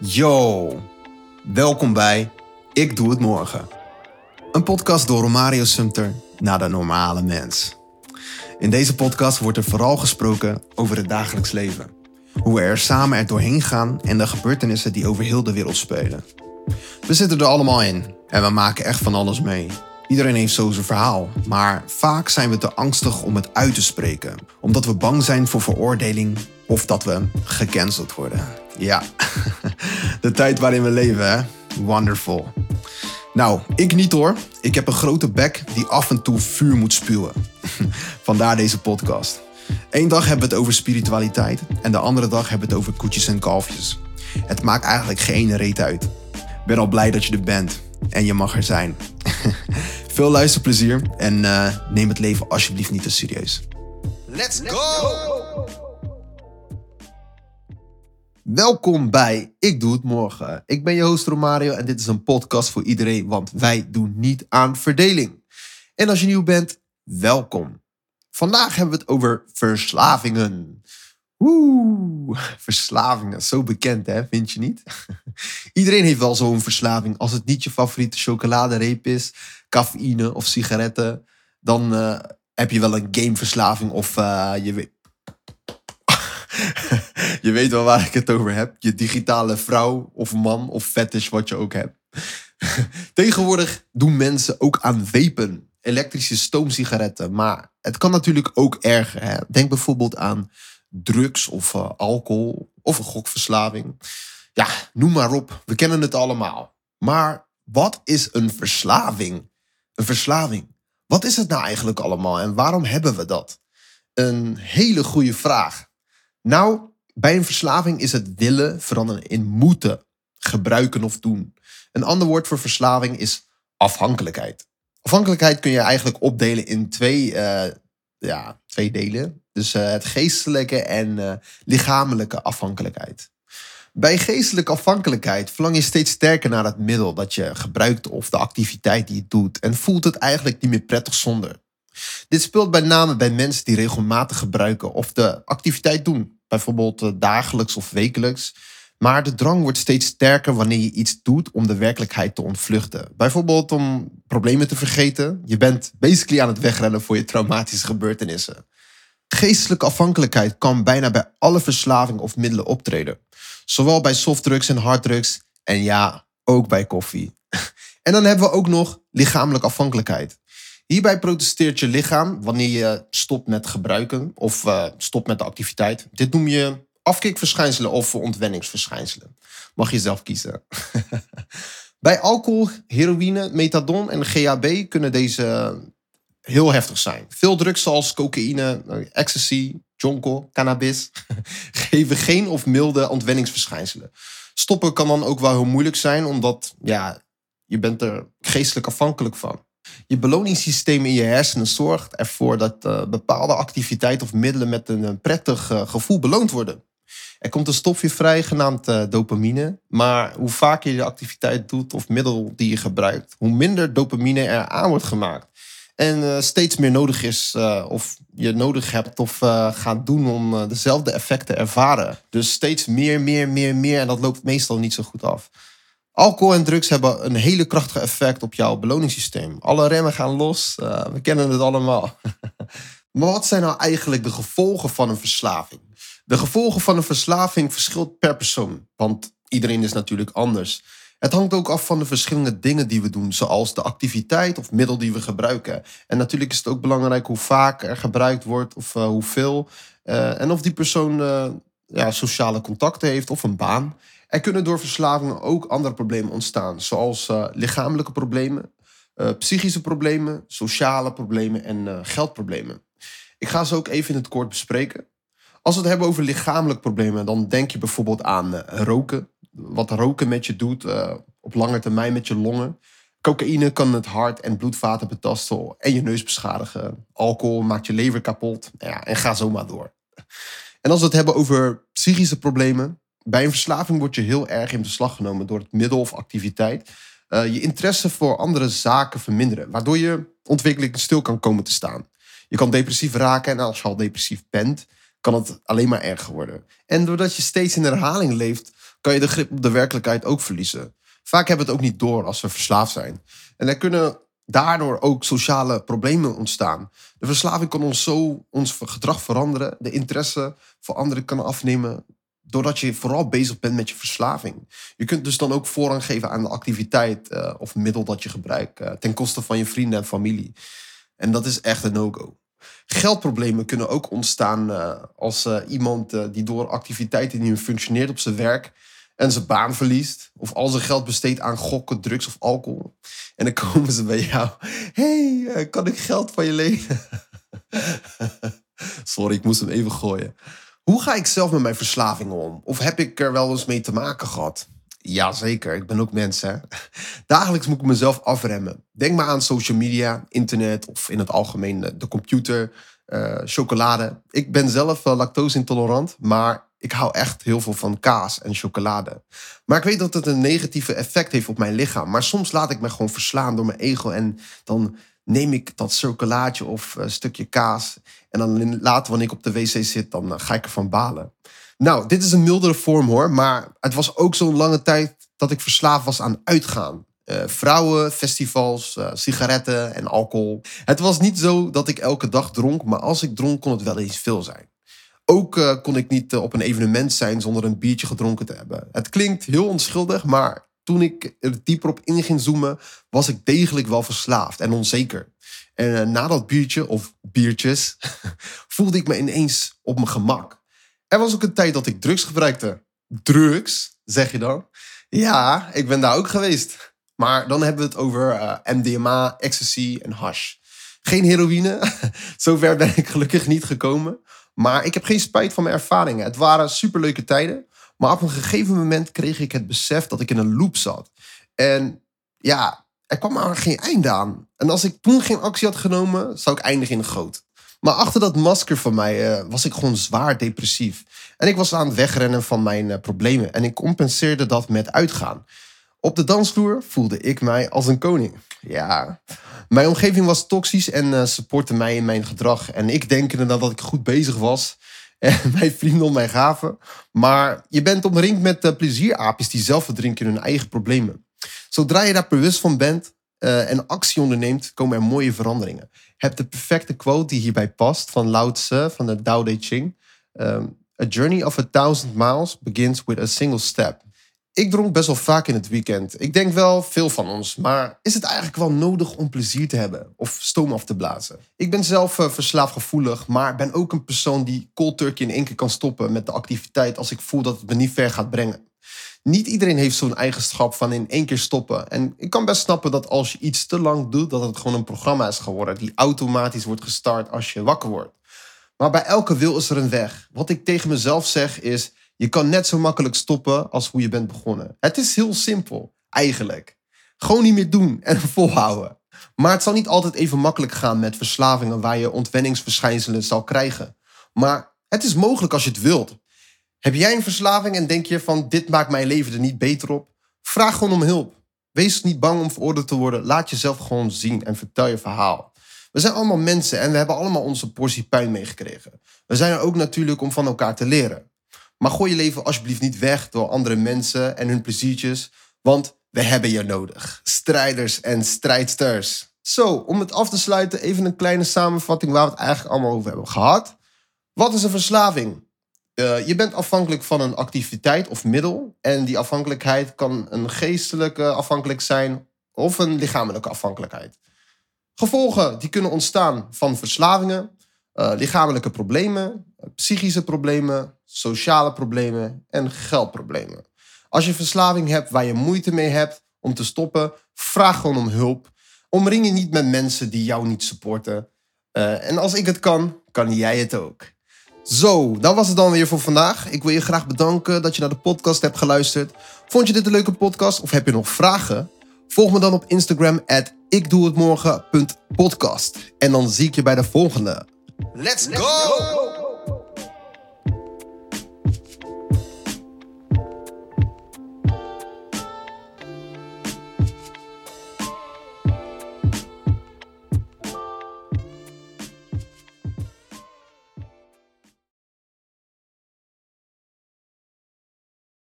Yo, welkom bij Ik Doe Het Morgen. Een podcast door Romario Sumter naar de normale mens. In deze podcast wordt er vooral gesproken over het dagelijks leven. Hoe we er samen er doorheen gaan en de gebeurtenissen die over heel de wereld spelen. We zitten er allemaal in en we maken echt van alles mee. Iedereen heeft zo zijn verhaal, maar vaak zijn we te angstig om het uit te spreken, omdat we bang zijn voor veroordeling of dat we gecanceld worden. Ja, de tijd waarin we leven, hè? Wonderful. Nou, ik niet hoor. Ik heb een grote bek die af en toe vuur moet spuwen. Vandaar deze podcast. Eén dag hebben we het over spiritualiteit en de andere dag hebben we het over koetjes en kalfjes. Het maakt eigenlijk geen reet uit. Ik ben al blij dat je er bent en je mag er zijn. Veel luisterplezier en uh, neem het leven alsjeblieft niet te serieus. Let's go! Welkom bij Ik Doe Het Morgen. Ik ben je host Romario en dit is een podcast voor iedereen, want wij doen niet aan verdeling. En als je nieuw bent, welkom. Vandaag hebben we het over verslavingen. Oeh, verslavingen. Zo bekend, hè? Vind je niet? Iedereen heeft wel zo'n verslaving. Als het niet je favoriete chocoladereep is, cafeïne of sigaretten, dan uh, heb je wel een gameverslaving of uh, je weet. je weet wel waar ik het over heb. Je digitale vrouw of man of fetish, wat je ook hebt. Tegenwoordig doen mensen ook aan vapen, elektrische stoomsigaretten. Maar het kan natuurlijk ook erger. Hè? Denk bijvoorbeeld aan drugs of uh, alcohol of een gokverslaving. Ja, noem maar op. We kennen het allemaal. Maar wat is een verslaving? Een verslaving. Wat is het nou eigenlijk allemaal en waarom hebben we dat? Een hele goede vraag. Nou, bij een verslaving is het willen veranderen in moeten, gebruiken of doen. Een ander woord voor verslaving is afhankelijkheid. Afhankelijkheid kun je eigenlijk opdelen in twee, uh, ja, twee delen. Dus uh, het geestelijke en uh, lichamelijke afhankelijkheid. Bij geestelijke afhankelijkheid verlang je steeds sterker naar het middel dat je gebruikt of de activiteit die je doet en voelt het eigenlijk niet meer prettig zonder. Dit speelt bij name bij mensen die regelmatig gebruiken of de activiteit doen, bijvoorbeeld dagelijks of wekelijks. Maar de drang wordt steeds sterker wanneer je iets doet om de werkelijkheid te ontvluchten. Bijvoorbeeld om problemen te vergeten. Je bent basically aan het wegrennen voor je traumatische gebeurtenissen. Geestelijke afhankelijkheid kan bijna bij alle verslaving of middelen optreden. Zowel bij softdrugs en harddrugs en ja, ook bij koffie. En dan hebben we ook nog lichamelijke afhankelijkheid. Hierbij protesteert je lichaam wanneer je stopt met gebruiken of uh, stopt met de activiteit. Dit noem je afkikverschijnselen of ontwenningsverschijnselen. Mag je zelf kiezen. Bij alcohol, heroïne, methadon en GHB kunnen deze heel heftig zijn. Veel drugs zoals cocaïne, ecstasy, jonko, cannabis geven geen of milde ontwenningsverschijnselen. Stoppen kan dan ook wel heel moeilijk zijn, omdat ja, je bent er geestelijk afhankelijk van. Je beloningssysteem in je hersenen zorgt ervoor dat uh, bepaalde activiteiten of middelen met een prettig uh, gevoel beloond worden. Er komt een stofje vrij genaamd dopamine. Maar hoe vaker je de activiteit doet of middel die je gebruikt, hoe minder dopamine er aan wordt gemaakt. En steeds meer nodig is, of je nodig hebt of gaat doen om dezelfde effecten te ervaren. Dus steeds meer, meer, meer, meer. En dat loopt meestal niet zo goed af. Alcohol en drugs hebben een hele krachtige effect op jouw beloningssysteem. Alle remmen gaan los, we kennen het allemaal. maar wat zijn nou eigenlijk de gevolgen van een verslaving? De gevolgen van een verslaving verschilt per persoon, want iedereen is natuurlijk anders. Het hangt ook af van de verschillende dingen die we doen, zoals de activiteit of middel die we gebruiken. En natuurlijk is het ook belangrijk hoe vaak er gebruikt wordt of uh, hoeveel. Uh, en of die persoon ja, sociale contacten heeft of een baan. Er kunnen door verslavingen ook andere problemen ontstaan, zoals lichamelijke problemen, psychische problemen, sociale problemen en geldproblemen. Ik ga ze ook even in het kort bespreken. Als we het hebben over lichamelijke problemen, dan denk je bijvoorbeeld aan roken. Wat roken met je doet op lange termijn met je longen. Cocaïne kan het hart en bloedvaten betasten en je neus beschadigen. Alcohol maakt je lever kapot. Ja, en ga zo maar door. En als we het hebben over psychische problemen, bij een verslaving word je heel erg in beslag genomen door het middel of activiteit. Uh, je interesse voor andere zaken verminderen, waardoor je ontwikkeling stil kan komen te staan. Je kan depressief raken en als je al depressief bent, kan het alleen maar erger worden. En doordat je steeds in herhaling leeft, kan je de grip op de werkelijkheid ook verliezen. Vaak hebben we het ook niet door als we verslaafd zijn. En er kunnen daardoor ook sociale problemen ontstaan. De verslaving kan ons zo ons gedrag veranderen, de interesse voor anderen kan afnemen, doordat je vooral bezig bent met je verslaving. Je kunt dus dan ook voorrang geven aan de activiteit uh, of middel dat je gebruikt, uh, ten koste van je vrienden en familie. En dat is echt een no-go. Geldproblemen kunnen ook ontstaan uh, als iemand die door activiteiten meer functioneert op zijn werk en zijn baan verliest. Of al zijn geld besteedt aan gokken, drugs of alcohol. En dan komen ze bij jou. hey, kan ik geld van je lenen? Sorry, ik moest hem even gooien. Hoe ga ik zelf met mijn verslavingen om? Of heb ik er wel eens mee te maken gehad? Jazeker, ik ben ook mens. Dagelijks moet ik mezelf afremmen. Denk maar aan social media, internet of in het algemeen de computer, uh, chocolade. Ik ben zelf uh, lactose intolerant, maar ik hou echt heel veel van kaas en chocolade. Maar ik weet dat het een negatieve effect heeft op mijn lichaam. Maar soms laat ik me gewoon verslaan door mijn ego en dan neem ik dat chocolaatje of stukje kaas. En dan later, wanneer ik op de wc zit, dan eh, ga ik ervan balen. Nou, dit is een mildere vorm hoor. Maar het was ook zo'n lange tijd dat ik verslaafd was aan uitgaan. Uh, vrouwen, festivals, uh, sigaretten en alcohol. Het was niet zo dat ik elke dag dronk, maar als ik dronk kon het wel eens veel zijn. Ook uh, kon ik niet op een evenement zijn zonder een biertje gedronken te hebben. Het klinkt heel onschuldig, maar toen ik er dieper op in ging zoomen, was ik degelijk wel verslaafd en onzeker. En na dat biertje, of biertjes, voelde ik me ineens op mijn gemak. Er was ook een tijd dat ik drugs gebruikte. Drugs, zeg je dan? Ja, ik ben daar ook geweest. Maar dan hebben we het over eh, MDMA, ecstasy en hash. Geen heroïne. Zover ben ik gelukkig niet gekomen. Maar ik heb geen spijt van mijn ervaringen. Het waren superleuke tijden. Maar op een gegeven moment kreeg ik het besef dat ik in een loop zat. En ja, er kwam maar geen einde aan. En als ik toen geen actie had genomen, zou ik eindigen in een goot. Maar achter dat masker van mij uh, was ik gewoon zwaar depressief. En ik was aan het wegrennen van mijn uh, problemen. En ik compenseerde dat met uitgaan. Op de dansvloer voelde ik mij als een koning. Ja, mijn omgeving was toxisch en uh, supportte mij in mijn gedrag. En ik denkende dat ik goed bezig was. En mijn vrienden om mij gaven. Maar je bent omringd met plezieraapjes die zelf verdrinken in hun eigen problemen. Zodra je daar bewust van bent uh, en actie onderneemt, komen er mooie veranderingen. Heb de perfecte quote die hierbij past van Lao Tse van de Tao Te Ching. Um, a journey of a thousand miles begins with a single step. Ik dronk best wel vaak in het weekend. Ik denk wel veel van ons. Maar is het eigenlijk wel nodig om plezier te hebben of stoom af te blazen? Ik ben zelf uh, verslaafgevoelig, maar ben ook een persoon die cold turkey in één keer kan stoppen met de activiteit als ik voel dat het me niet ver gaat brengen. Niet iedereen heeft zo'n eigenschap van in één keer stoppen. En ik kan best snappen dat als je iets te lang doet, dat het gewoon een programma is geworden die automatisch wordt gestart als je wakker wordt. Maar bij elke wil is er een weg. Wat ik tegen mezelf zeg is je kan net zo makkelijk stoppen als hoe je bent begonnen. Het is heel simpel, eigenlijk. Gewoon niet meer doen en volhouden. Maar het zal niet altijd even makkelijk gaan met verslavingen waar je ontwenningsverschijnselen zal krijgen. Maar het is mogelijk als je het wilt. Heb jij een verslaving en denk je van dit maakt mijn leven er niet beter op? Vraag gewoon om hulp. Wees niet bang om veroordeeld te worden. Laat jezelf gewoon zien en vertel je verhaal. We zijn allemaal mensen en we hebben allemaal onze portie pijn meegekregen. We zijn er ook natuurlijk om van elkaar te leren. Maar gooi je leven alsjeblieft niet weg door andere mensen en hun pleziertjes, want we hebben je nodig. Strijders en strijdsters. Zo, om het af te sluiten, even een kleine samenvatting waar we het eigenlijk allemaal over hebben gehad. Wat is een verslaving? Uh, je bent afhankelijk van een activiteit of middel. En die afhankelijkheid kan een geestelijke afhankelijk zijn of een lichamelijke afhankelijkheid. Gevolgen die kunnen ontstaan van verslavingen, uh, lichamelijke problemen, psychische problemen, sociale problemen en geldproblemen. Als je verslaving hebt waar je moeite mee hebt om te stoppen, vraag gewoon om hulp. Omring je niet met mensen die jou niet supporten. Uh, en als ik het kan, kan jij het ook. Zo, dat was het dan weer voor vandaag. Ik wil je graag bedanken dat je naar de podcast hebt geluisterd. Vond je dit een leuke podcast of heb je nog vragen? Volg me dan op Instagram at ikdoehetmorgen.podcast. En dan zie ik je bij de volgende. Let's go!